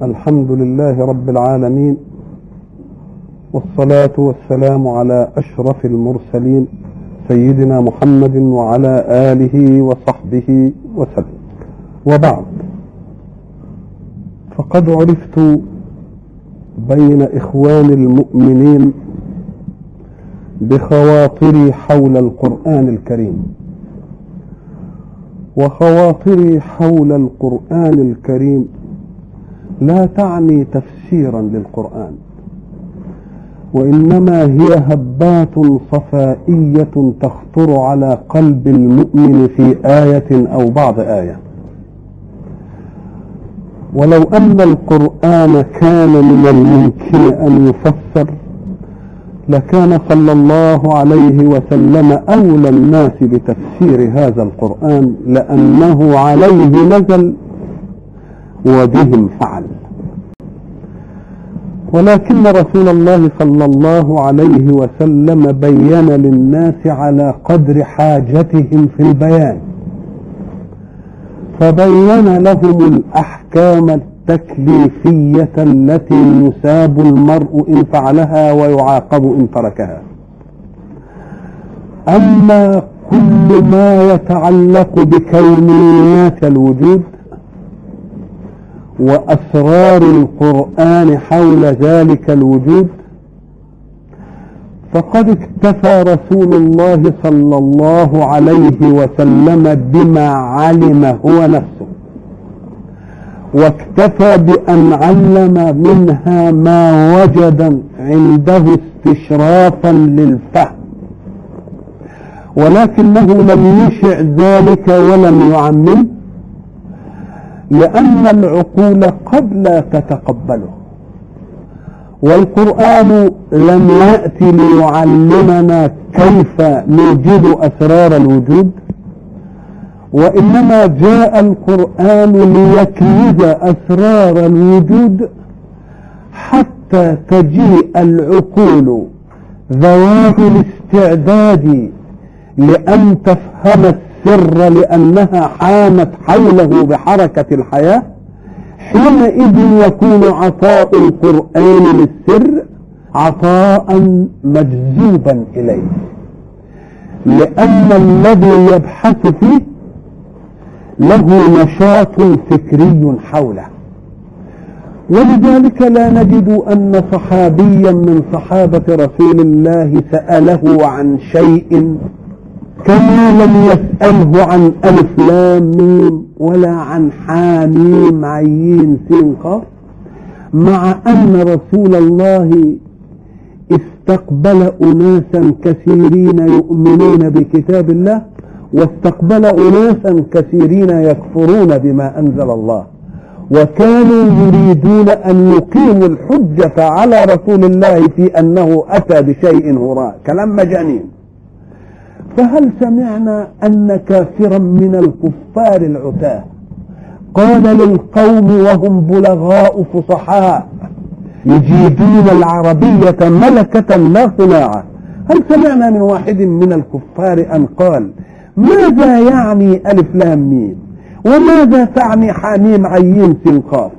الحمد لله رب العالمين والصلاة والسلام على أشرف المرسلين سيدنا محمد وعلى آله وصحبه وسلم. وبعد فقد عرفت بين إخوان المؤمنين بخواطري حول القرآن الكريم. وخواطري حول القرآن الكريم لا تعني تفسيرا للقرآن وإنما هي هبات صفائية تخطر على قلب المؤمن في آية أو بعض آية. ولو أن القرآن كان من الممكن أن يفسر لكان صلى الله عليه وسلم أولى الناس بتفسير هذا القرآن لأنه عليه نزل وبهم فعل. ولكن رسول الله صلى الله عليه وسلم بين للناس على قدر حاجتهم في البيان. فبين لهم الأحكام التكليفية التي يساب المرء إن فعلها ويعاقب إن تركها. أما كل ما يتعلق بكونيات الوجود وأسرار القرآن حول ذلك الوجود؟ فقد اكتفى رسول الله صلى الله عليه وسلم بما علم هو نفسه واكتفى بأن علم منها ما وجد عنده استشرافا للفهم ولكنه لم يشع ذلك ولم يعمم. لأن العقول قد لا تتقبله والقرآن لم يأتي ليعلمنا كيف نوجد أسرار الوجود وإنما جاء القرآن ليكنز أسرار الوجود حتى تجيء العقول ذوات الاستعداد لأن تفهم السر لأنها حامت حوله بحركة الحياة حينئذ يكون عطاء القرآن للسر عطاء مجذوبا إليه. لأن الذي يبحث فيه له نشاط فكري حوله. ولذلك لا نجد أن صحابيا من صحابة رسول الله سأله عن شيء كما لم يسأله عن ألف لام ميم ولا عن حاميم عين سين قاف مع أن رسول الله استقبل أناسا كثيرين يؤمنون بكتاب الله واستقبل أناسا كثيرين يكفرون بما أنزل الله. وكانوا يريدون أن يقيموا الحجة على رسول الله في أنه أتى بشيء هراء. كلام مجانين. فهل سمعنا أن كافرا من الكفار العتاة؟ قال للقوم وهم بلغاء فصحاء يجيدون العربية ملكة لا صناعة. هل سمعنا من واحد من الكفار أن قال ماذا يعني ألف لام ميم؟ وماذا تعني حاميم عين سنقاف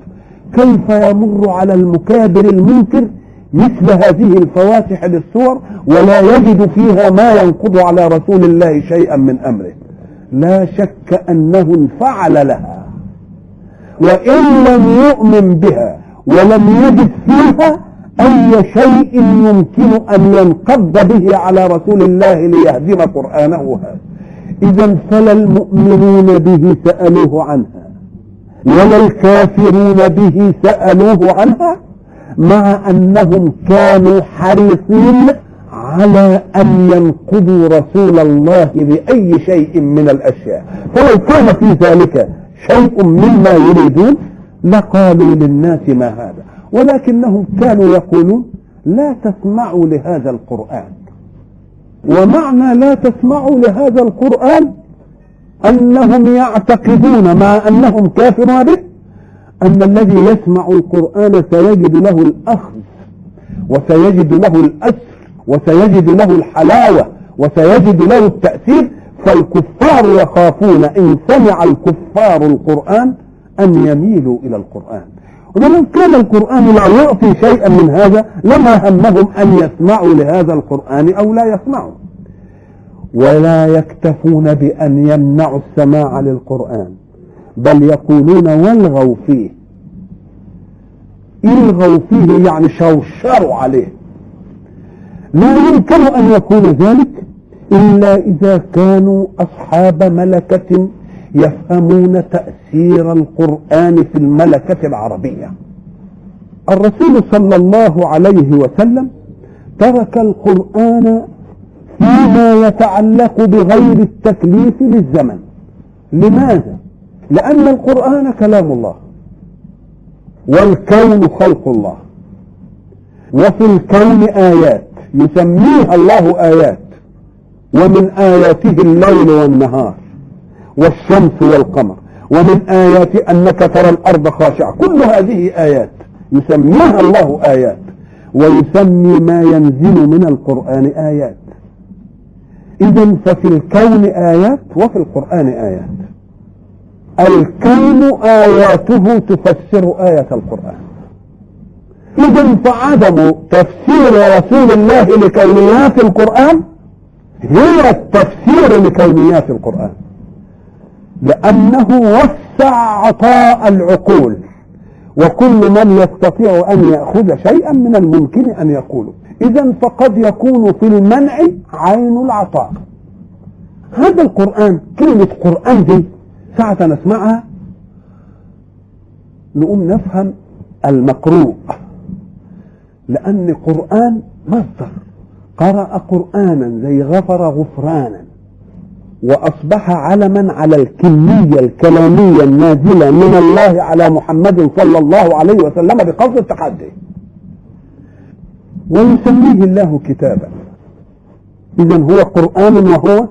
كيف يمر على المكابر المنكر مثل هذه الفواتح للصور ولا يجد فيها ما ينقض على رسول الله شيئا من أمره. لا شك أنه انفعل لها. وإن لم يؤمن بها ولم يجد فيها أي شيء يمكن أن ينقض به على رسول الله ليهدم قرآنه هذا. إذا فلا المؤمنون به سألوه عنها. ولا الكافرون به سألوه عنها. مع أنهم كانوا حريصين على أن ينقضوا رسول الله بأي شيء من الأشياء. فلو كان في ذلك شيء مما يريدون لقالوا للناس ما هذا. ولكنهم كانوا يقولون لا تسمعوا لهذا القرآن. ومعنى لا تسمعوا لهذا القرآن أنهم يعتقدون مع أنهم كافرون به. أن الذي يسمع القرآن سيجد له الأخذ وسيجد له الأسر وسيجد له الحلاوة وسيجد له التأثير. فالكفار يخافون إن سمع الكفار القرآن أن يميلوا إلى القرآن. ولو كان القرآن لا يعطي شيئا من هذا لما همهم أن يسمعوا لهذا القرآن أو لا يسمعوا. ولا يكتفون بأن يمنعوا السماع للقرآن. بل يقولون والغوا فيه. الغوا فيه يعني شوشروا عليه. لا يمكن أن يكون ذلك إلا إذا كانوا أصحاب ملكة يفهمون تأثير القرآن في الملكة العربية. الرسول صلى الله عليه وسلم ترك القرآن فيما يتعلق بغير التكليف للزمن. لماذا؟ لأن القرآن كلام الله. والكون خلق الله. وفي الكون آيات. يسميها الله آيات. ومن آياته الليل والنهار. والشمس والقمر. ومن آيات أنك ترى الأرض خاشعة. كل هذه آيات. يسميها الله آيات. ويسمي ما ينزل من القرآن آيات. إذا ففي الكون آيات وفي القرآن آيات. الكون آياته تفسر آية القرآن. إذا فعدم تفسير رسول الله لكونيات القرآن هي التفسير لكونيات القرآن. لأنه وسع عطاء العقول. وكل من يستطيع أن يأخذ شيئا من الممكن أن يقوله. إذا فقد يكون في المنع عين العطاء. هذا القرآن كلمة قرآن دي ساعة نسمعها نقوم نفهم المقروء. لأن قرآن مصدر. قرأ قرآنا زي غفر غفرانا. وأصبح علما على الكمية الكلامية النازلة من الله على محمد صلى الله عليه وسلم بقصد التحدي. ويسميه الله كتابا. إذا هو قرآن وهو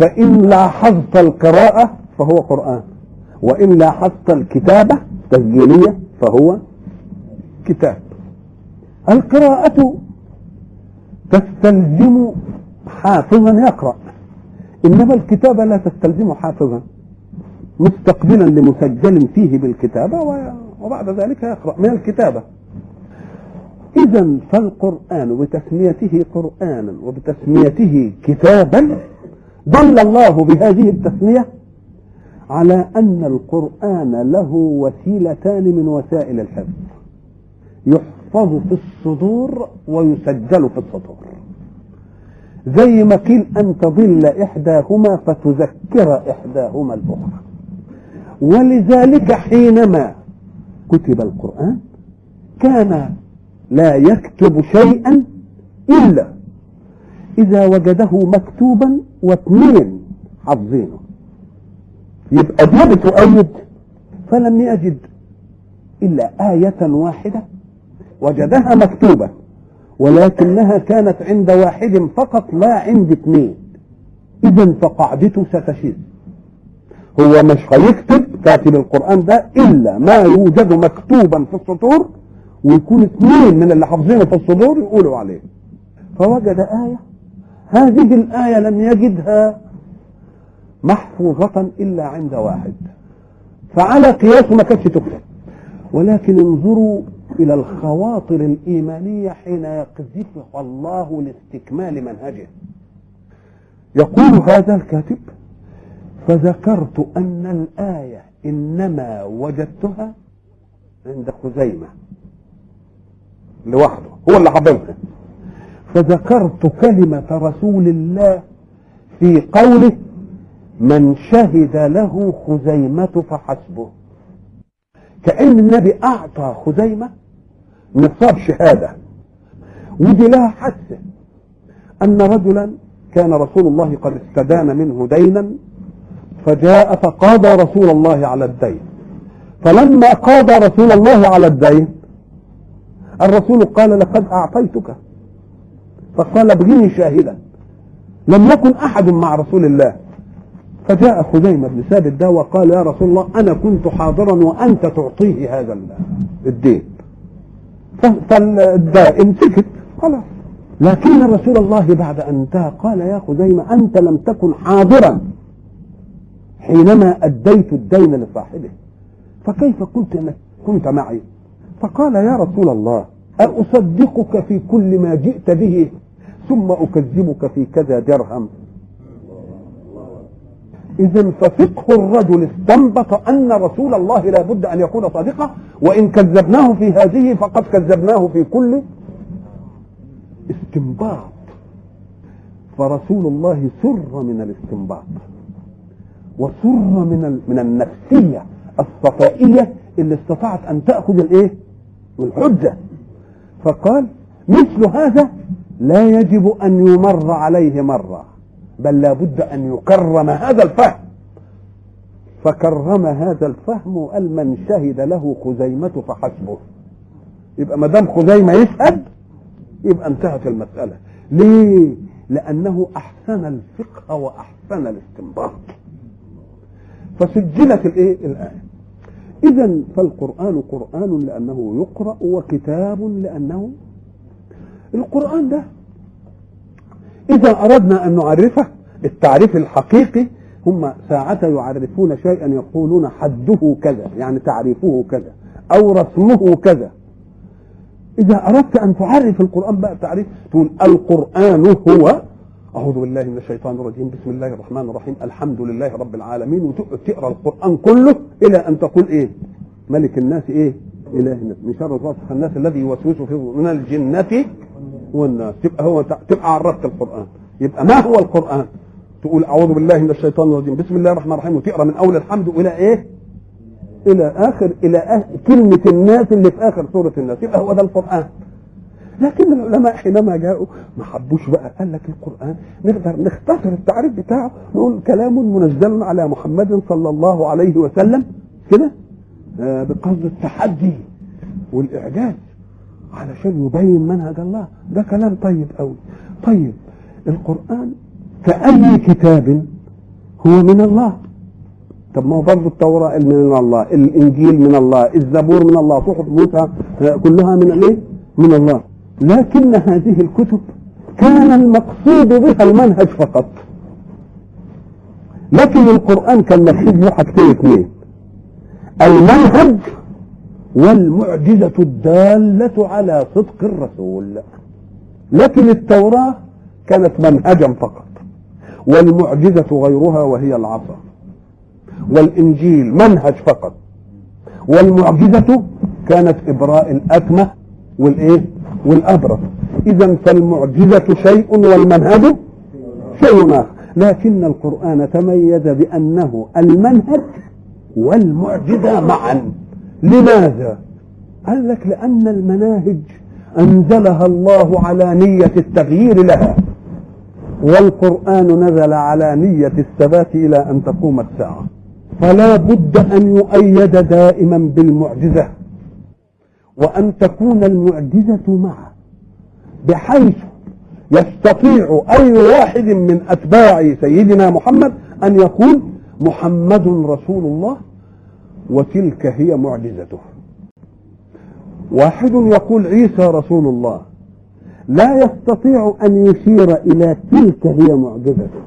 فإن لاحظت القراءة فهو قرآن وإن لاحظت الكتابة تسجيلية فهو كتاب. القراءة تستلزم حافظا يقرأ إنما الكتابة لا تستلزم حافظا مستقبلا لمسجل فيه بالكتابة وبعد ذلك يقرأ من الكتابة. إذا فالقرآن بتسميته قرآنا وبتسميته كتابا دل الله بهذه التسمية على أن القرآن له وسيلتان من وسائل الحفظ. يحفظ في الصدور ويسجل في السطور. زي ما قيل أن تضل إحداهما فتذكر إحداهما الأخرى. ولذلك حينما كتب القرآن كان لا يكتب شيئا إلا إذا وجده مكتوبا واثنين حافظينه. يبقى دي بتؤيد فلم يجد إلا آية واحدة. وجدها مكتوبة ولكنها كانت عند واحد فقط لا عند اثنين. إذا فقاعدته ستشذ هو مش هيكتب كاتب القرآن ده إلا ما يوجد مكتوبا في السطور ويكون اثنين من اللي حافظينه في الصدور يقولوا عليه. فوجد آية هذه الآية لم يجدها محفوظة إلا عند واحد. فعلى قياس ما كانتش تكتب ولكن انظروا إلى الخواطر الإيمانية حين يقذفها الله لاستكمال منهجه. يقول هذا الكاتب فذكرت أن الآية إنما وجدتها عند خزيمة. لوحده. هو اللي حضرها فذكرت كلمة رسول الله في قوله من شهد له خزيمة فحسبه كأن النبي أعطى خزيمة نصاب شهادة. ودي لها حث أن رجلا كان رسول الله قد استدان منه دينا فجاء فقاضى رسول الله على الدين. فلما قاضى رسول الله على الدين الرسول قال لقد أعطيتك فقال ابغني شاهدا. لم يكن أحد مع رسول الله. فجاء خزيمة بن ثابت ده وقال يا رسول الله أنا كنت حاضرا وأنت تعطيه هذا الدين. فالدائم سكت خلاص. لكن رسول الله بعد أن انتهى قال يا خزيمة أنت لم تكن حاضرا. حينما أديت الدين لصاحبه. فكيف قلت أنك كنت معي؟ فقال يا رسول الله أصدقك في كل ما جئت به ثم أكذبك في كذا درهم. إذا ففقه الرجل استنبط أن رسول الله لا بد أن يكون صادقا وإن كذبناه في هذه فقد كذبناه في كل استنباط. فرسول الله سر من الاستنباط وسر من من النفسية الصفائية اللي استطاعت أن تأخذ الإيه؟ الحجة. فقال مثل هذا لا يجب أن يمر عليه مرة بل لا بد أن يكرم هذا الفهم. فكرم هذا الفهم وقال من شهد له خزيمة فحسبه. يبقى ما دام خزيمة يشهد يبقى انتهت المسألة. ليه؟ لأنه أحسن الفقه وأحسن الاستنباط. فسجلت الإيه؟ الآية. إذا فالقرآن قرآن لأنه يقرأ وكتاب لأنه القرآن ده. إذا أردنا أن نعرفه التعريف الحقيقي هم ساعة يعرفون شيئا يقولون حده كذا يعني تعريفه كذا أو رسمه كذا. إذا أردت أن تعرف القرآن بقى تعريف تقول القرآن هو أعوذ بالله من الشيطان الرجيم. بسم الله الرحمن الرحيم. الحمد لله رب العالمين. وتقرأ القرآن كله إلى أن تقول إيه؟ ملك الناس إيه؟ إله الناس. من شر وسواس الناس الذي يوسوس في من الجنة والناس. تبقى هو تبقى عرفت القرآن. يبقى ما هو القرآن؟ تقول أعوذ بالله من الشيطان الرجيم. بسم الله الرحمن الرحيم. وتقرأ من أول الحمد إلى إيه؟ إلى آخر. إلى آخر كلمة الناس اللي في آخر سورة الناس. يبقى هو ده القرآن. لكن العلماء حينما جاءوا ما حبوش بقى. قال لك القرآن نقدر نختصر التعريف بتاعه نقول كلام منزل على محمد صلى الله عليه وسلم كده آه بقصد التحدي والإعجاز علشان يبين منهج الله. ده كلام طيب قوي طيب القرآن كأي كتاب هو من الله؟ طب ما هو برضه التوراة من الله الإنجيل من الله الزبور من الله صحف موسى كلها من الايه؟ من الله. لكن هذه الكتب كان المقصود بها المنهج فقط. لكن القرآن كان مقصود له حاجتين اثنين. المنهج والمعجزة الدالة على صدق الرسول. لكن التوراة كانت منهجا فقط. والمعجزة غيرها وهي العصا. والإنجيل منهج فقط. والمعجزة كانت إبراء الأكمة والإيه؟ والأبرص. إذا فالمعجزة شيء والمنهج شيء آخر. لكن القرآن تميز بأنه المنهج والمعجزة معا. لماذا؟ قال لك لأن المناهج أنزلها الله على نية التغيير لها. والقرآن نزل على نية الثبات إلى أن تقوم الساعة. فلا بد أن يؤيد دائما بالمعجزة. وأن تكون المعجزة معه بحيث يستطيع أي واحد من أتباع سيدنا محمد أن يقول محمد رسول الله وتلك هي معجزته. واحد يقول عيسى رسول الله لا يستطيع أن يشير إلى تلك هي معجزته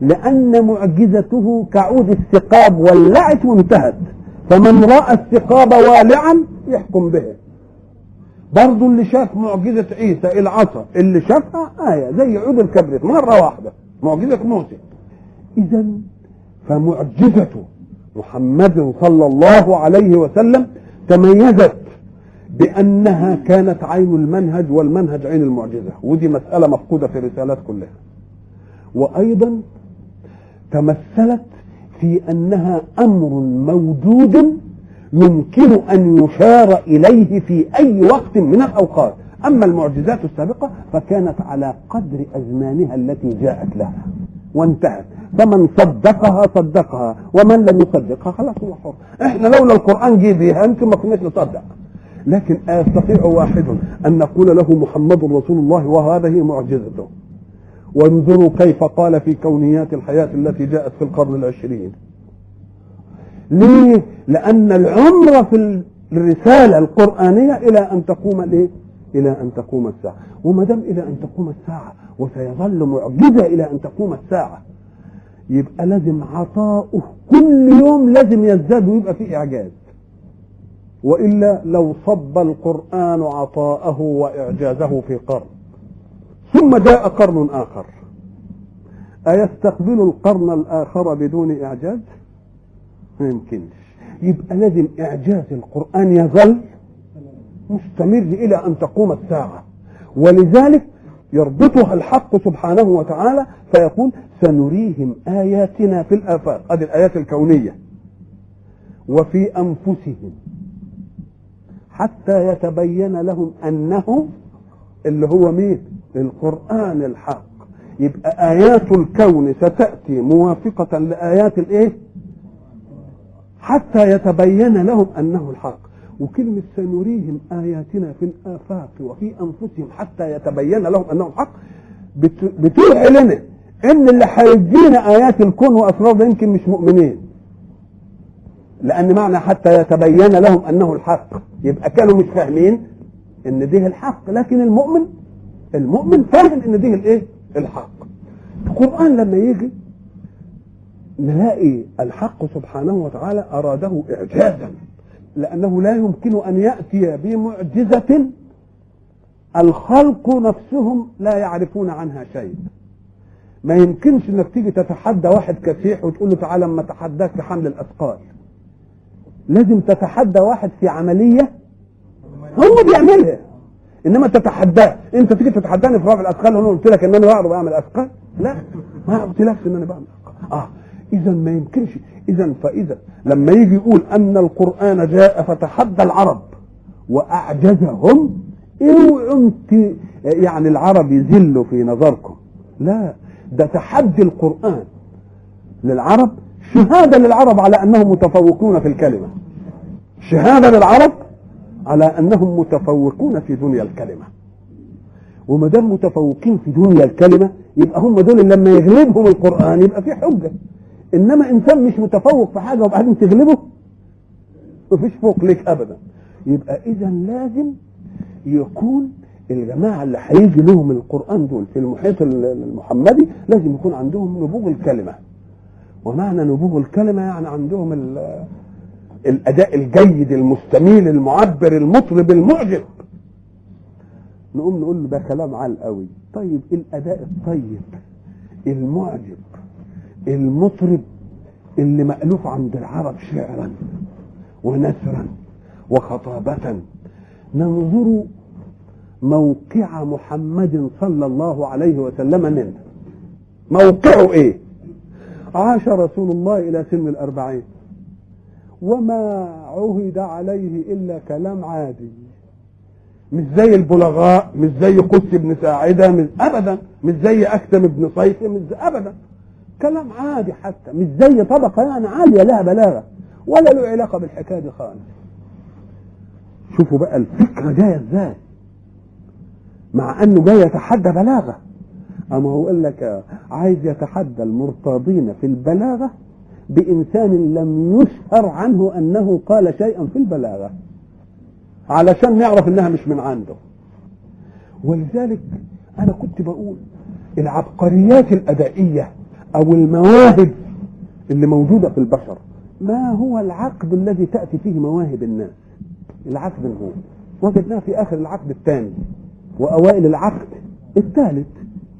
لأن معجزته كعود الثقاب ولعت وانتهت فمن رأى الثقاب والعا يحكم به. برضه اللي شاف معجزة عيسى العصا اللي شافها آية زي عود الكبريت مرة واحدة معجزة موسى. إذا فمعجزة محمد صلى الله عليه وسلم تميزت بأنها كانت عين المنهج والمنهج عين المعجزة. ودي مسألة مفقودة في الرسالات كلها. وأيضا تمثلت في أنها أمر موجود يمكن أن يشار إليه في أي وقت من الأوقات. أما المعجزات السابقة فكانت على قدر أزمانها التي جاءت لها وانتهت. فمن صدقها صدقها ومن لم يصدقها خلاص هو حر. إحنا لولا القرآن جه بيها يمكن ما كناش نصدق. لكن أيستطيع واحد أن نقول له محمد رسول الله وهذه معجزته. وانظروا كيف قال في كونيات الحياة التي جاءت في القرن العشرين. ليه؟ لأن العمر في الرسالة القرآنية إلى أن تقوم الإيه؟ إلى أن تقوم الساعة وما دام إلى أن تقوم الساعة وسيظل معجزة إلى أن تقوم الساعة يبقى لازم عطاؤه كل يوم لازم يزداد ويبقى فيه إعجاز وإلا لو صب القرآن عطاءه وإعجازه في قرن ثم جاء قرن آخر أيستقبل القرن الآخر بدون إعجاز؟ ما يمكنش يبقى لازم إعجاز القرآن يظل مستمر إلى أن تقوم الساعة. ولذلك يربطها الحق سبحانه وتعالى فيقول سنريهم آياتنا في الآفاق هذه الآيات الكونية وفي أنفسهم حتى يتبين لهم أنه اللي هو مين؟ القرآن الحق. يبقى آيات الكون ستأتي موافقة لآيات الإيه؟ حتى يتبين لهم أنه الحق. وكلمة سنريهم آياتنا في الآفاق وفي أنفسهم حتى يتبين لهم أنه الحق بتوحي لنا إن اللي هيدينا آيات الكون وأسرار يمكن مش مؤمنين. لأن معنى حتى يتبين لهم أنه الحق. يبقى كانوا مش فاهمين إن ده الحق لكن المؤمن المؤمن فاهم إن ده الإيه؟ الحق. القرآن لما يجي نلاقي الحق سبحانه وتعالى أراده إعجازا لأنه لا يمكن أن يأتي بمعجزة الخلق نفسهم لا يعرفون عنها شيء. ما يمكنش إنك تيجي تتحدى واحد كسيح وتقول له تعالى أما اتحداك في حمل الأثقال. لازم تتحدى واحد في عملية هو بيعملها. إنما تتحداه. أنت تيجي تتحداني في رفع الأثقال وأنا قلت لك إن أنا بعرف أعمل أثقال؟ لا ما قلتلكش إن أنا بعمل أثقال. آه اذا ما يمكنش. اذا فإذا لما يجي يقول أن القرآن جاء فتحدى العرب وأعجزهم اوعوا يعني العرب يذلوا في نظركم. لا ده تحدي القرآن للعرب شهادة للعرب على أنهم متفوقون في الكلمة. شهادة للعرب على أنهم متفوقون في دنيا الكلمة. وما دام متفوقين في دنيا الكلمة يبقى هم دول لما يغلبهم القرآن يبقى في حجة. إنما انسان مش متفوق في حاجة وبعدين تغلبه مفيش فوق ليك ابدا. يبقى اذا لازم يكون الجماعة اللي هيجي لهم القرآن دول في المحيط المحمدي لازم يكون عندهم نبوغ الكلمة. ومعنى نبوغ الكلمة يعني عندهم الأداء الجيد المستميل المعبر المطرب المعجب. نقوم نقول له ده كلام عال قوي. طيب الأداء الطيب المعجب. المطرب اللي مألوف عند العرب شعرا ونثرا وخطابة. ننظر موقع محمد صلى الله عليه وسلم منه. موقعه إيه؟ عاش رسول الله إلى سن الأربعين. وما عهد عليه إلا كلام عادي. مش زي البلغاء مش زي قدس بن ساعدة مش ابدا. مش زي أكتم بن صيف مش ابدا. كلام عادي حتى مش زي طبقة يعني عالية لها بلاغة ولا له علاقة بالحكاية دي خالص. شوفوا بقى الفكرة جاية إزاي. مع إنه جاي يتحدى بلاغة. أما هو يقول لك عايز يتحدى المرتاضين في البلاغة بإنسان لم يشهر عنه أنه قال شيئا في البلاغة علشان نعرف أنها مش من عنده. ولذلك أنا كنت بقول العبقريات الأدائية أو المواهب اللي موجودة في البشر. ما هو العقد الذي تأتي فيه مواهب الناس؟ العقد هو وجدناه في آخر العقد الثاني. وأوائل العقد الثالث.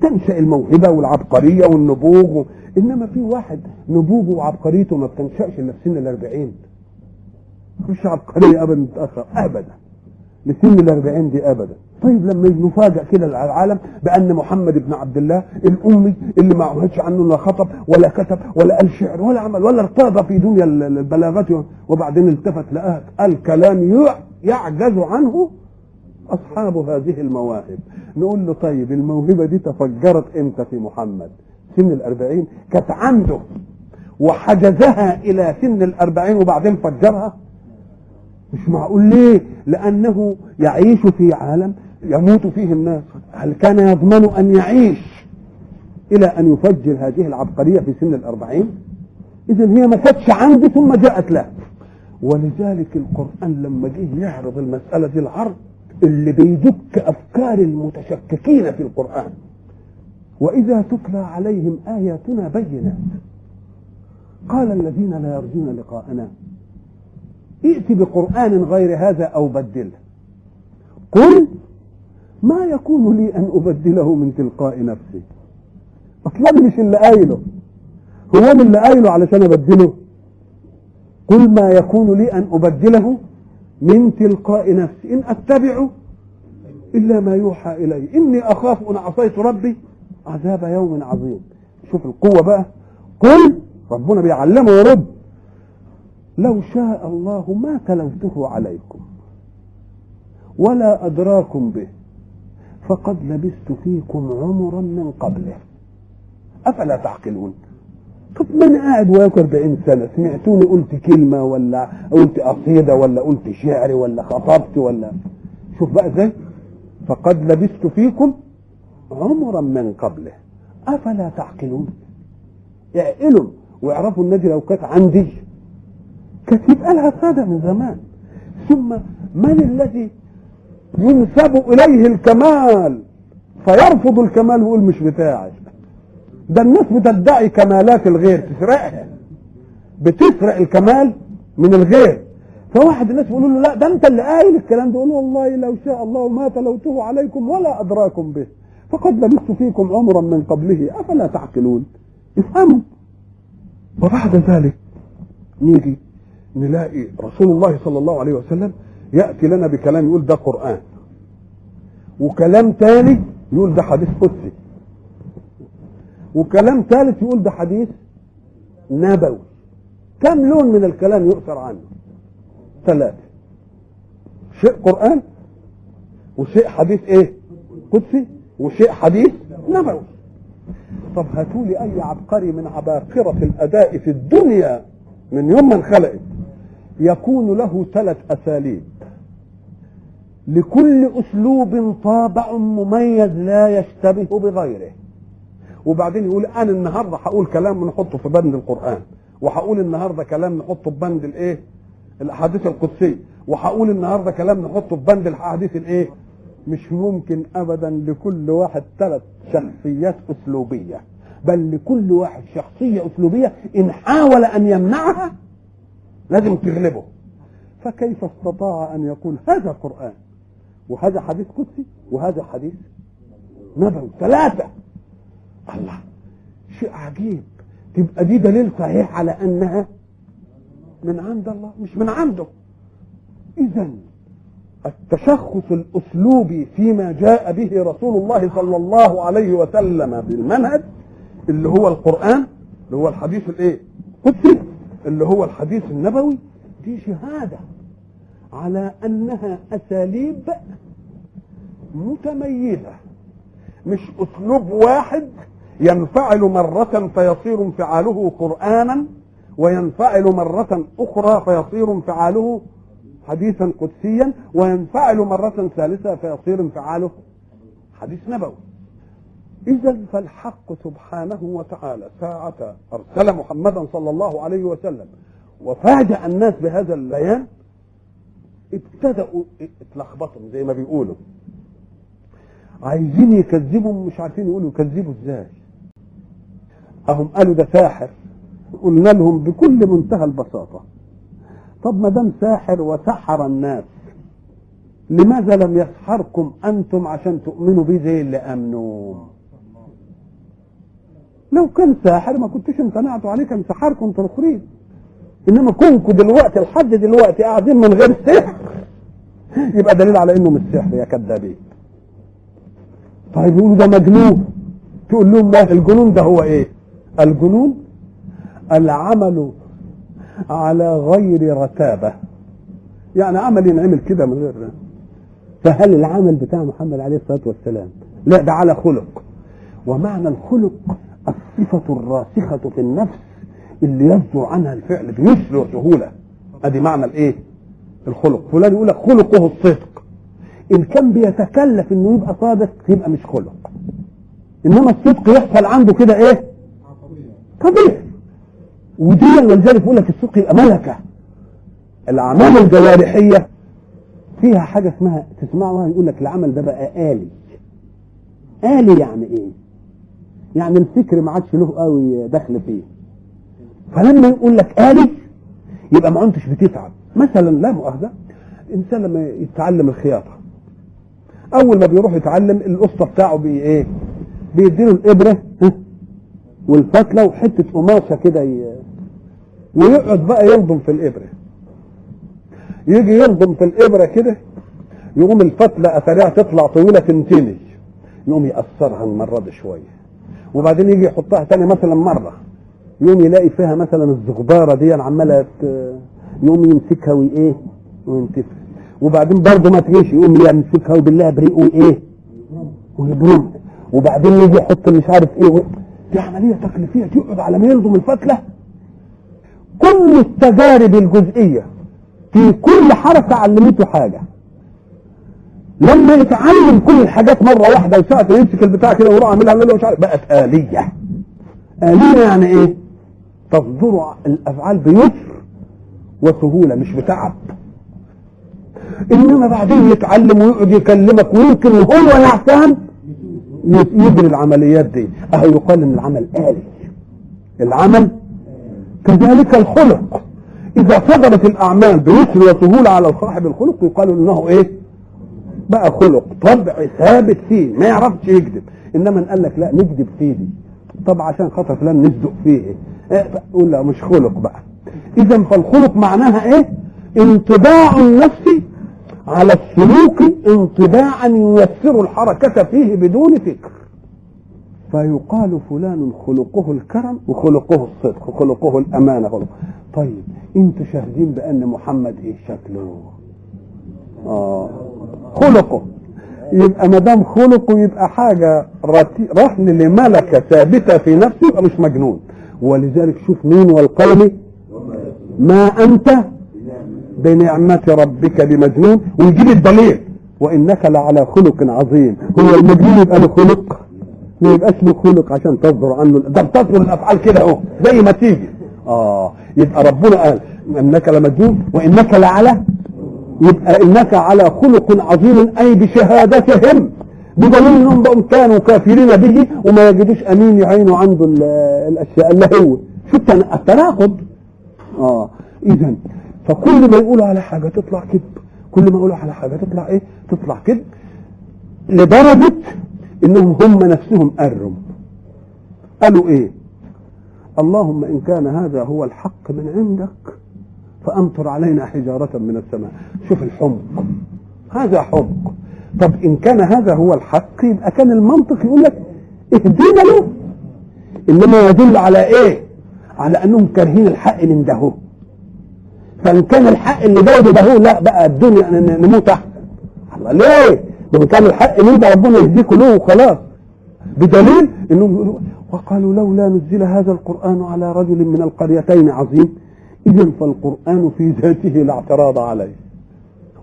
تنشأ الموهبة والعبقرية والنبوغ. و... إنما في واحد نبوغه وعبقريته ما بتنشأش إلا في سن الأربعين. مش عبقرية أبدا متأخر. أبدا. لسن الأربعين دي أبدا. طيب لما نفاجأ كده العالم بأن محمد بن عبد الله الأمي اللي ما عملش عنه لا خطب ولا كتب ولا قال شعر ولا عمل ولا ارتضى في دنيا البلاغة وبعدين التفت لقاه قال كلام يعجز عنه أصحاب هذه المواهب. نقول له طيب الموهبة دي تفجرت إمتى في محمد؟ سن الأربعين كانت عنده وحجزها إلى سن الأربعين وبعدين فجرها. مش معقول ليه؟ لأنه يعيش في عالم يموت فيه الناس. هل كان يضمن أن يعيش إلى أن يفجر هذه العبقرية في سن الأربعين؟ إذا هي ما كانتش عنده ثم جاءت له. ولذلك القرآن لما جه يعرض المسألة دي العرض اللي بيدك أفكار المتشككين في القرآن. وإذا تتلى عليهم آياتنا بينات. قال الذين لا يرجون لقاءنا ائت بقرآن غير هذا أو بدله. قل ما يكون لي أن أبدله من تلقاء نفسي. أصلا مش اللي قايله؟ هو من اللي قايله علشان أبدله. قل ما يكون لي أن أبدله من تلقاء نفسي. إن أتبع إلا ما يوحى إلي. إني أخاف أن عصيت ربي. عذاب يوم عظيم. شوف القوة بقى. قل ربنا بيعلمه يرد لو شاء الله ما تلوته عليكم ولا أدراكم به فقد لبثت فيكم عمرا من قبله. أفلا تعقلون؟ طب أنا قاعد وياكل 40 سنة؟ سمعتوني قلت كلمة ولا قلت قصيدة ولا قلت شعر ولا خطبت ولا؟ شوف بقى إزاي. فقد لبثت فيكم عمرا من قبله. أفلا تعقلون؟ اعقلوا واعرفوا النادي لو كانت عندي. كانت لها سادة من زمان. ثم من الذي ينسب إليه الكمال؟ فيرفض الكمال ويقول مش بتاعي. ده الناس بتدعي كمالات الغير تسرقها. بتسرق الكمال من الغير. فواحد الناس بيقولوا له لا ده انت اللي قايل الكلام ده. يقول والله لو شاء الله ما تلوته عليكم ولا أدراكم به. فقد لبثت فيكم عمرا من قبله. أفلا تعقلون؟ افهموا. وبعد ذلك نيجي نلاقي رسول الله صلى الله عليه وسلم يأتي لنا بكلام يقول ده قرآن. وكلام ثاني يقول ده حديث قدسي. وكلام ثالث يقول ده حديث نبوي. كم لون من الكلام يؤثر عنه؟ ثلاثة. شيء قرآن وشيء حديث إيه؟ قدسي وشيء حديث نبوي. طب هاتوا لي أي عبقري من عباقرة الأداء في الدنيا من يوم ما انخلقت يكون له ثلاث أساليب. لكل أسلوب طابع مميز لا يشتبه بغيره. وبعدين يقول أنا النهارده هقول كلام نحطه في بند القرآن وهقول النهارده كلام نحطه في بند الإيه؟ الأحاديث القدسية وهقول النهارده كلام نحطه في بند الأحاديث الإيه؟ مش ممكن ابدا لكل واحد ثلاث شخصيات أسلوبية بل لكل واحد شخصية أسلوبية إن حاول أن يمنعها لازم تغلبه. فكيف استطاع أن يقول هذا قران وهذا حديث قدسي وهذا حديث نبوي؟ ثلاثة. الله شيء عجيب. تبقى دي دليل صحيح على أنها من عند الله مش من عنده. اذا التشخص الأسلوبي فيما جاء به رسول الله صلى الله عليه وسلم بالمنهج اللي هو القرآن اللي هو الحديث الإيه؟ قدسي. اللي هو الحديث النبوي دي شهادة على أنها أساليب متميزة. مش أسلوب واحد ينفعل مرة فيصير انفعاله قرآنا وينفعل مرة أخرى فيصير انفعاله حديثا قدسيا وينفعل مرة ثالثة فيصير انفعاله حديث نبوي. إذا فالحق سبحانه وتعالى. ساعة أرسل محمدا صلى الله عليه وسلم. وفاجأ الناس بهذا البيان. ابتدأوا اتلخبطوا زي ما بيقولوا. عايزين يكذبوا مش عارفين يقولوا يكذبوا إزاي. أهم قالوا ده ساحر. قلنا لهم بكل منتهى البساطة. طب ما دام ساحر وسحر الناس لماذا لم يسحركم أنتم عشان تؤمنوا بيه زي اللي امنوا لو كان ساحر ما كنتش امتنعتوا عليه كان سحركم أنتوا الاخرين إنما كونكم دلوقتي لحد دلوقتي قاعدين من غير سحر. يبقى دليل على إنه مش سحر يا كذابين. طيب يقولوا ده مجنون. تقول لهم لا الجنون ده هو إيه؟ الجنون العمل على غير رتابة. يعني عمل ينعمل كده من غير فهل العمل بتاع محمد عليه الصلاة والسلام لا ده على خلق. ومعنى الخلق الصفة الراسخة في النفس اللي يصدر عنها الفعل بيسر وسهولة. أدي معنى الإيه؟ الخلق. فلان يقول لك خلقه الصدق. إن كان بيتكلف إنه يبقى صادق يبقى مش خلق. إنما الصدق يحصل عنده كده إيه؟ طبيعي ودي ولذلك يقول لك الصدق يبقى ملكة. الأعمال الجوارحية فيها حاجة اسمها تسمعوها يقول لك العمل ده بقى آلي. آلي يعني إيه؟ يعني الفكر ما عادش له قوي دخل فيه. فلما يقول لك آلي يبقى ما انتش بتتعب مثلا لا مؤاخذة انسان لما يتعلم الخياطة أول ما بيروح يتعلم القصة بتاعه بي إيه؟ بيديله الإبرة والفتلة وحتة قماشه كده ي- ويقعد بقى ينظم في الإبرة. يجي ينظم في الإبرة كده يقوم الفتلة اثرها تطلع طويلة تنتني يقوم يقصرها المرة دي شوية. وبعدين يجي يحطها تاني مثلا مرة. يقوم يلاقي فيها مثلا الزغبارة دي عمالة يقوم يمسكها وإيه؟ وينتفع وبعدين برضه ما تجيش يقوم يمسكها وبالله بريق وإيه؟ ويبرم. وبعدين يجي يحط مش عارف إيه. دي عملية تكليفيه تقعد على ما ينظم الفتلة. كل التجارب الجزئية في كل حركة علمته حاجة. لما يتعلم كل الحاجات مرة واحدة وساعه ما يمسك البتاع كده ويروح عاملها له مش عارف بقت آلية. آلية يعني إيه؟ تصدر الأفعال بيسر وسهولة مش بتعب. إنما بعدين يتعلم ويقعد يكلمك ويمكن هو يعتهم يجري العمليات دي. أهو يقال إن العمل آلي. العمل كذلك الخلق. إذا صدرت الأعمال بيسر وسهولة على صاحب الخلق يقال إنه إيه؟ بقى خلق. طبع ثابت فيه. ما يعرفش يكذب. إنما قال لك لا نكذب فيه. دي طب عشان خاطر فلان نصدق فيه. إيه؟ قول لا مش خلق بقى. اذا فالخلق معناها إيه؟ انطباع النفس على السلوك انطباعا ييسر الحركة فيه بدون فكر. فيقال فلان خلقه الكرم وخلقه الصدق وخلقه الأمانة خلق. طيب أنتوا شاهدين بأن محمد إيه شكله؟ آه. خلقه. يبقى ما دام خلقه يبقى حاجة رتي- رهن لملكة ثابتة في نفسه يبقى مش مجنون. ولذلك شوف مين والقلم. ما أنت بنعمة ربك بمجنون. ويجيب الدليل. وإنك لعلى خلق عظيم. هو المجنون يبقى له خلق. ما يبقاش له خلق عشان تصدر عنه. ده بتصدر الأفعال كده أهو زي ما تيجي. آه يبقى ربنا قال إنك لمجنون. وإنك لعلى يبقى إنك على خلق عظيم أي بشهادتهم. بدليل انهم بقوا كانوا كافرين به وما يجدوش أمين يعينوا عنده ال- الأشياء اللي هو. شو التنا- التناقض؟ آه. اذا فكل ما يقولوا على حاجة تطلع كذب. كل ما يقولوا على حاجة تطلع إيه؟ تطلع كذب. لدرجة إنهم هم نفسهم قروا قالوا إيه؟ اللهم إن كان هذا هو الحق من عندك فأمطر علينا حجارة من السماء. شوف الحمق. هذا حمق. طب إن كان هذا هو الحق يبقى كان المنطق يقول لك اهدينا له. إنما يدل على إيه؟ على أنهم كارهين الحق من ده فإن كان الحق اللي بعده ده لا بقى الدنيا نموت أحسن. الله ليه؟ ده كان الحق من ده ربنا يهديكوا له وخلاص. بدليل إنهم وقالوا لولا نزل هذا القرآن على رجل من القريتين عظيم. اذا فالقرآن في ذاته لا اعتراض عليه.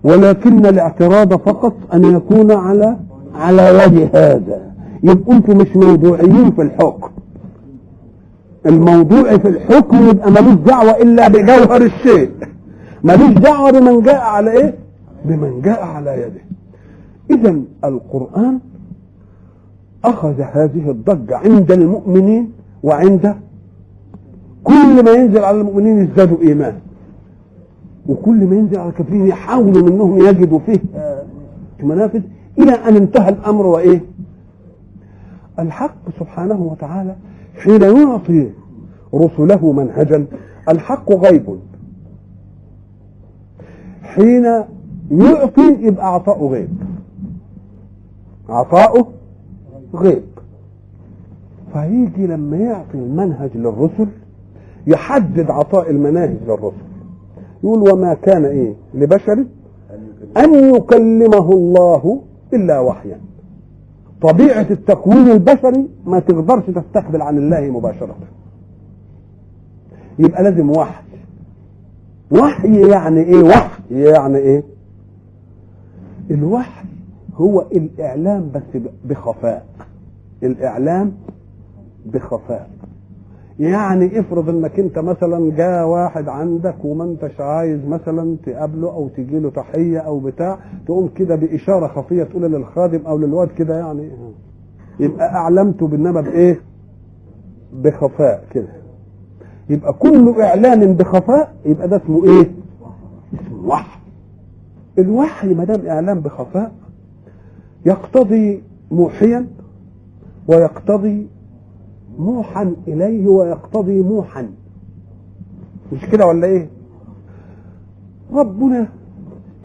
ولكن الاعتراض فقط أن يكون على على وجه هذا. يبقوا أنتم مش موضوعيين في الحكم. الموضوع في الحكم يبقى ملوش دعوة إلا بجوهر الشيء. ملوش دعوة بمن جاء على إيه؟ بمن جاء على يده. اذا القرآن أخذ هذه الضجة عند المؤمنين وعند كل ما ينزل على المؤمنين يزدادوا إيمان. وكل ما ينزل على الكافرين يحاولوا منهم يجدوا فيه منافذ إلى أن انتهى الأمر وإيه؟ الحق سبحانه وتعالى حين يعطي رسله منهجا الحق غيب. حين يعطي يبقى عطاؤه غيب. عطاؤه غيب. فيجي لما يعطي المنهج للرسل يحدد عطاء المناهج للرسل. يقول وما كان إيه؟ لبشر أن يكلمه الله إلا وحيا. طبيعة التكوين البشري ما تقدرش تستقبل عن الله مباشرة. يبقى لازم وحي. وحي يعني إيه؟ وحي يعني إيه؟ الوحي هو الإعلام بس بخفاء. الإعلام بخفاء. يعني افرض انك انت مثلا جاء واحد عندك وما انتش عايز مثلا تقابله أو تجي له تحية أو بتاع تقوم كده بإشارة خفية تقول للخادم أو للواد كده يعني يبقى أعلمته بالنبى بإيه؟ بخفاء كده يبقى كل إعلان بخفاء يبقى ده اسمه إيه؟ وحي الوحي ما دام اعلام بخفاء يقتضي موحيا ويقتضي موحا إليه ويقتضي موحا. مش كده ولا إيه؟ ربنا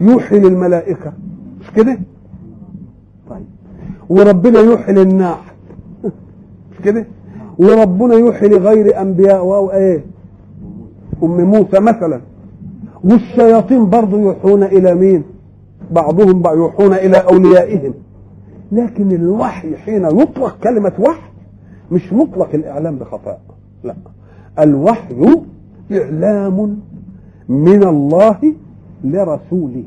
يوحي للملائكة. مش كده؟ طيب. وربنا يوحي للناحل مش كده؟ وربنا يوحي لغير أنبياء أو إيه؟ أم موسى مثلا. والشياطين برضه يوحون إلى مين؟ بعضهم يوحون إلى أوليائهم. لكن الوحي حين يطلق كلمة وحي مش مطلق الإعلام بخفاء لا. الوحي إعلام من الله لرسوله.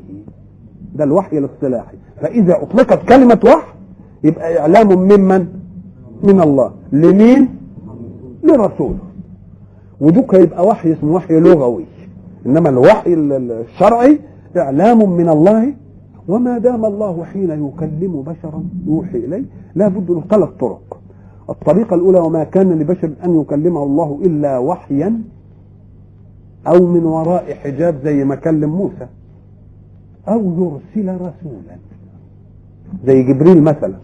ده الوحي الاصطلاحي. فإذا أطلقت كلمة وحي يبقى إعلام ممن من؟ الله. لمين؟ لرسوله. ودوك يبقى وحي اسمه وحي لغوي. إنما الوحي الشرعي إعلام من الله. وما دام الله حين يكلم بشرا يوحي إليه لا بد له ثلاث طرق. الطريقة الأولى وما كان لبشر أن يكلمه الله إلا وحيا أو من وراء حجاب زي ما كلم موسى أو يرسل رسولا. زي جبريل مثلا.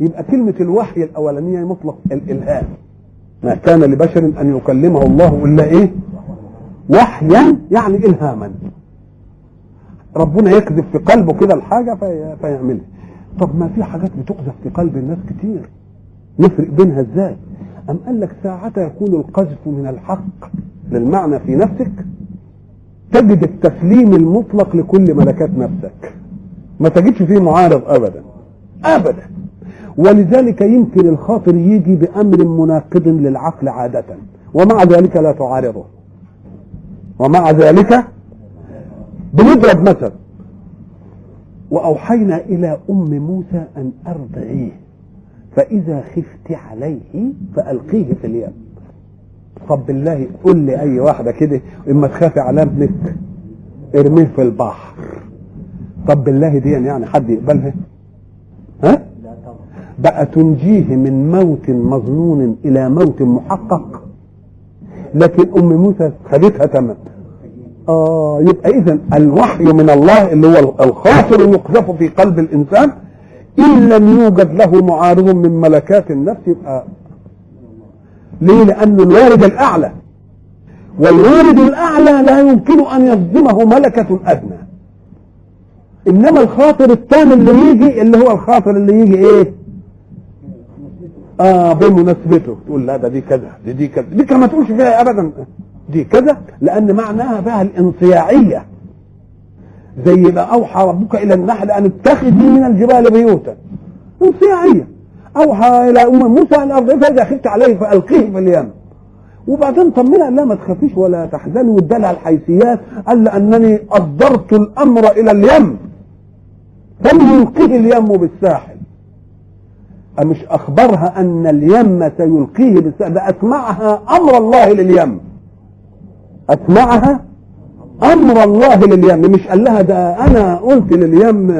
يبقى كلمة الوحي الأولانية مطلق الإلهام. ما كان لبشر أن يكلمه الله إلا إيه؟ وحيا يعني إلهاما. ربنا يكذب في قلبه كده الحاجة في... فيعملها طب ما في حاجات بتقذف في قلب الناس كتير. نفرق بينها إزاي؟ أم قال لك ساعتها يكون القذف من الحق للمعنى في نفسك؟ تجد التسليم المطلق لكل ملكات نفسك. ما تجدش فيه معارض أبدا. أبدا. ولذلك يمكن الخاطر يجي بأمر مناقض للعقل عادة. ومع ذلك لا تعارضه. ومع ذلك بنضرب مثل. وأوحينا إلى أم موسى أن أرضعيه. فإذا خفت عليه فألقيه في اليم طب بالله قول لي أي واحدة كده إما تخافي على ابنك ارميه في البحر. طب بالله دي يعني حد يقبلها؟ ها؟ بقى تنجيه من موت مظنون إلى موت محقق. لكن أم موسى خدتها تمام آه يبقى إذا الوحي من الله اللي هو الخاطر يقذف في قلب الإنسان إن لم يوجد له معارض من ملكات النفس يبقى ليه؟ لأنه الوارد الأعلى. والوارد الأعلى لا يمكن أن يصدمه ملكة أدنى. إنما الخاطر الثاني اللي يجي اللي هو الخاطر اللي يجي إيه؟ آه بمناسبته. تقول لا ده دي كذا دي دي كذا. دي كما تقولش فيها ابدا. دي كذا لأن معناها بقى الانصياعية. زي ما اوحى ربك إلى النحل أن اتخذي من الجبال بيوتا. انصياعيه اوحى إلى ام موسى أن ارضيه فاذا خفت عليه فألقيه في اليم. وبعدين طمنها لا ما تخافيش ولا تحزني وادالها الحيثيات قال لانني اصدرت الأمر إلى اليم. فليلقيه اليم بالساحل. مش أخبرها أن اليم سيلقيه بالساحل. ده أسمعها أمر الله لليم. أسمعها أمر الله لليم. مش قال لها ده أنا قلت لليم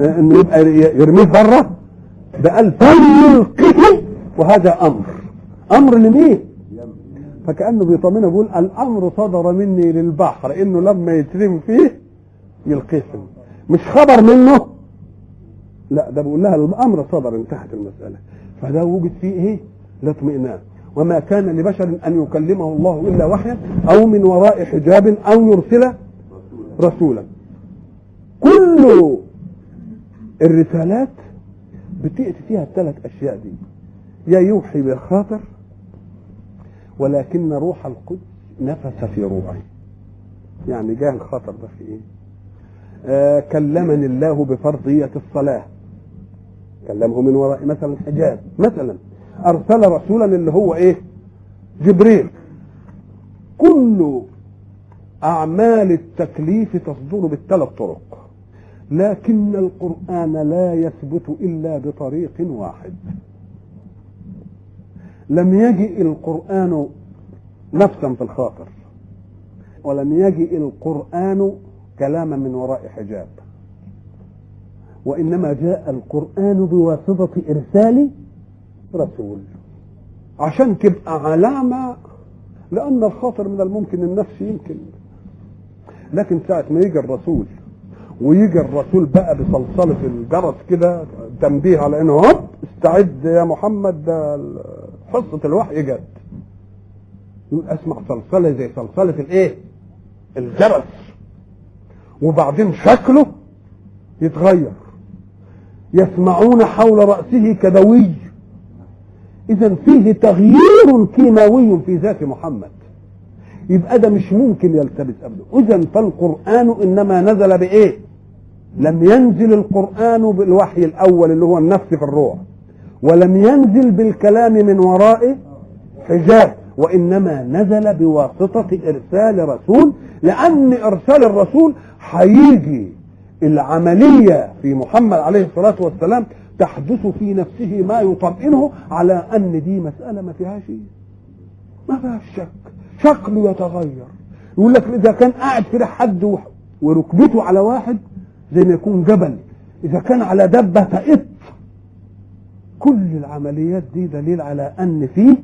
إنه يبقى يرميه بره ده قال فليلقيه وهذا أمر. أمر لمين؟ فكأنه بيطمنه بيقول الأمر صدر مني للبحر إنه لما يترم فيه يلقيه مش خبر منه؟ لا ده بيقول لها الأمر صدر انتهت المسألة. فده وجد فيه إيه؟ الاطمئنان وما كان لبشر أن يكلمه الله إلا وحيا أو من وراء حجاب أو يرسل رسولا. كل الرسالات بتأتي فيها الثلاث أشياء دي. يا يوحي بالخاطر ولكن روح القدس نفس في روعي يعني جاء الخطر ده في إيه؟ آه كلمني الله بفرضية الصلاة. كلمه من وراء مثلا حجاب مثلا. أرسل رسولا اللي هو إيه؟ جبريل. كل أعمال التكليف تصدر بالثلاث طرق. لكن القرآن لا يثبت إلا بطريق واحد. لم يجئ القرآن نفسا في الخاطر ولم يجئ القرآن كلاما من وراء حجاب. وإنما جاء القرآن بواسطة إرسال رسول عشان تبقى علامة لأن الخاطر من الممكن النفس يمكن. لكن ساعة ما يجي الرسول ويجي الرسول بقى بصلصلة الجرس كده تنبيه على إنه هوب استعد يا محمد حصة الوحي جت. يقول أسمع صلصلة زي صلصلة الإيه؟ الجرس. وبعدين شكله يتغير. يسمعون حول رأسه كدوي. إذا فيه تغيير كيماوي في ذات محمد. يبقى ده مش ممكن يلتبس أبدا. إذا فالقرآن إنما نزل بإيه؟ لم ينزل القرآن بالوحي الأول اللي هو النفس في الروح ولم ينزل بالكلام من وراء حجاب وإنما نزل بواسطة إرسال رسول لأن إرسال الرسول هيجي العملية في محمد عليه الصلاة والسلام تحدث في نفسه ما يطمئنه على أن دي مسألة ما فيهاش ما فيهاش شك. شكله يتغير. يقول لك إذا كان قاعد كده حد وركبته على واحد زي ما يكون جبل. إذا كان على دبة تئط كل العمليات دي دليل على أن فيه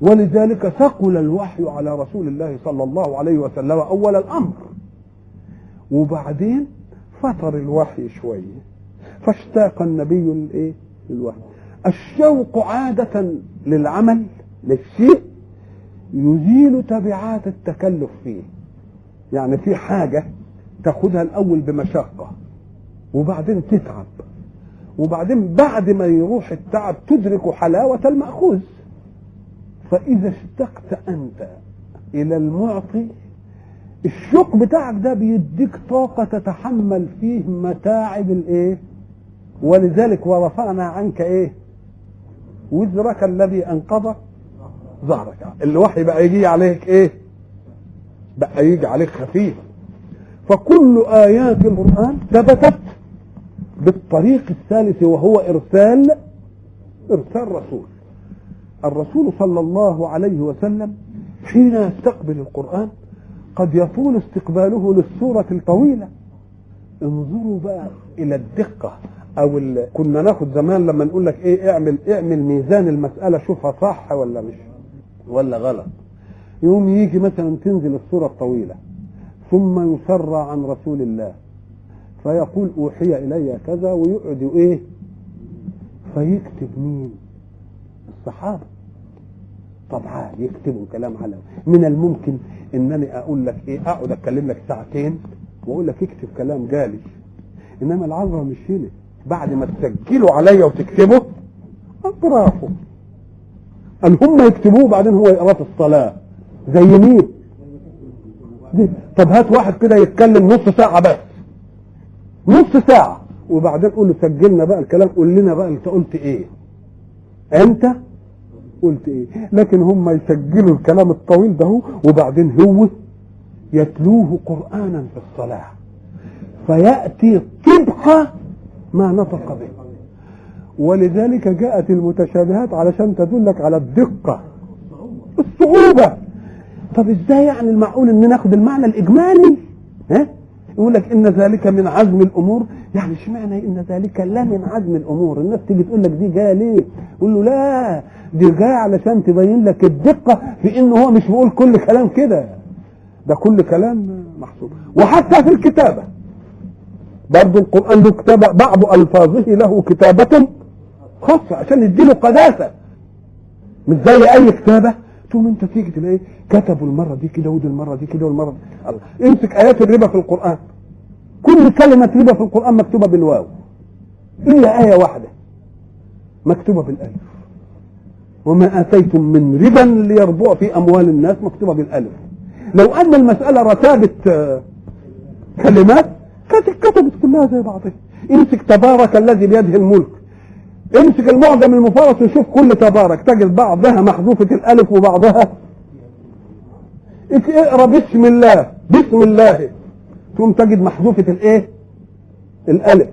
ولذلك ثقل الوحي على رسول الله صلى الله عليه وسلم أول الأمر. وبعدين فتر الوحي شوية فاشتاق النبي الايه للوحي. الشوق عادة للعمل للشيء يزيل تبعات التكلف فيه. يعني في حاجة تاخدها الأول بمشقة وبعدين تتعب وبعدين بعد ما يروح التعب تدرك حلاوة المأخوذ. فإذا اشتقت أنت إلى المعطي الشوق بتاعك ده بيديك طاقة تتحمل فيه متاعب الإيه؟ ولذلك ورفعنا عنك إيه؟ وزرك الذي أنقض ظهرك. الوحي بقى يجي عليك إيه؟ بقى يجي عليك خفيف. فكل آيات القرآن ثبتت بالطريق الثالث وهو إرسال إرسال رسول الرسول صلى الله عليه وسلم حين يستقبل القرآن قد يطول استقباله للسورة الطويلة. انظروا بقى إلى الدقة أو كنا ناخد زمان لما نقول لك إيه اعمل اعمل ميزان المسألة شوفها صح ولا مش؟ ولا غلط. يوم يجي مثلا تنزل السورة الطويلة ثم يسرى عن رسول الله فيقول أوحي إلي كذا ويقعد إيه؟ فيكتب مين؟ الصحابة. طبعا يكتبوا كلام على من الممكن إنني أقول لك إيه أقعد اتكلم لك ساعتين وأقول لك اكتب كلام جالي. إنما العذراء مش هنا. بعد ما تسجلوا عليا وتكتبوا أطرافه. قال هم يكتبوه بعدين هو يقرأ في الصلاة. زي مين. طب هات واحد كده يتكلم نص ساعة بس. نص ساعة. وبعدين قول له سجلنا بقى الكلام قول لنا بقى أنت قلت إيه. أنت قلت إيه. لكن هم يسجلوا الكلام الطويل ده وبعدين هو يتلوه قرآنا في الصلاة. فيأتي طبق ما نطق به. ولذلك جاءت المتشابهات علشان تدلك على الدقة الصعوبة. طب إزاي يعني المعقول إن ناخد المعنى الإجمالي؟ ها؟ يقول لك إن ذلك من عزم الأمور. يعني اشمعنى إن ذلك لا من عزم الأمور؟ الناس تيجي تقول لك دي جاية ليه؟ يقول له لا دي جاية علشان تبين لك الدقة في انه هو مش بيقول كل كلام كده. ده كل كلام محسوب. وحتى في الكتابة. برضه القرآن له كتابة بعض ألفاظه له كتابة خاصة عشان يديله قداسه مش زي أي كتابة. تقوم أنت تيجي تلاقي كتبوا المرة دي كده ودي المرة دي كده والمرة دي. الله. امسك آيات الربا في القرآن. كل كلمة ربا في القرآن مكتوبة بالواو. إلا آية واحدة. مكتوبة بالألف. وما آتيتم من ربا ليربوع في أموال الناس مكتوبة بالألف. لو أن المسألة رتابة كلمات كانت اتكتبت كلها زي بعضها امسك تبارك الذي بيده الملك. امسك المعجم المفرط وشوف كل تبارك. تجد بعضها محذوفة الألف وبعضها. اقرأ بسم الله. بسم الله. ثم تجد محذوفة الإيه؟ الألف.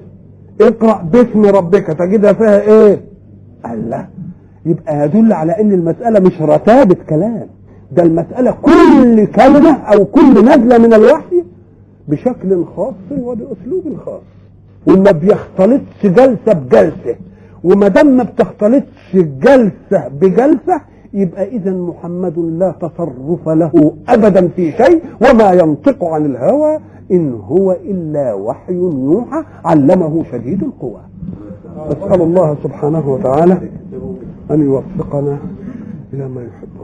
اقرأ باسم ربك. تجدها فيها إيه؟ الله. يبقى يدل على إن المسألة مش رتابة كلام. ده المسألة كل كلمة أو كل نزلة من الوحي بشكل خاص وبأسلوب خاص. وما بيختلطش جلسة بجلسة. وما دام ما بتختلطش جلسة بجلسة يبقى إذا محمد لا تصرف له أبدا في شيء وما ينطق عن الهوى إن هو إلا وحي يوحى علمه شديد القوى. أسأل الله سبحانه وتعالى أن يوفقنا إلى ما يحبه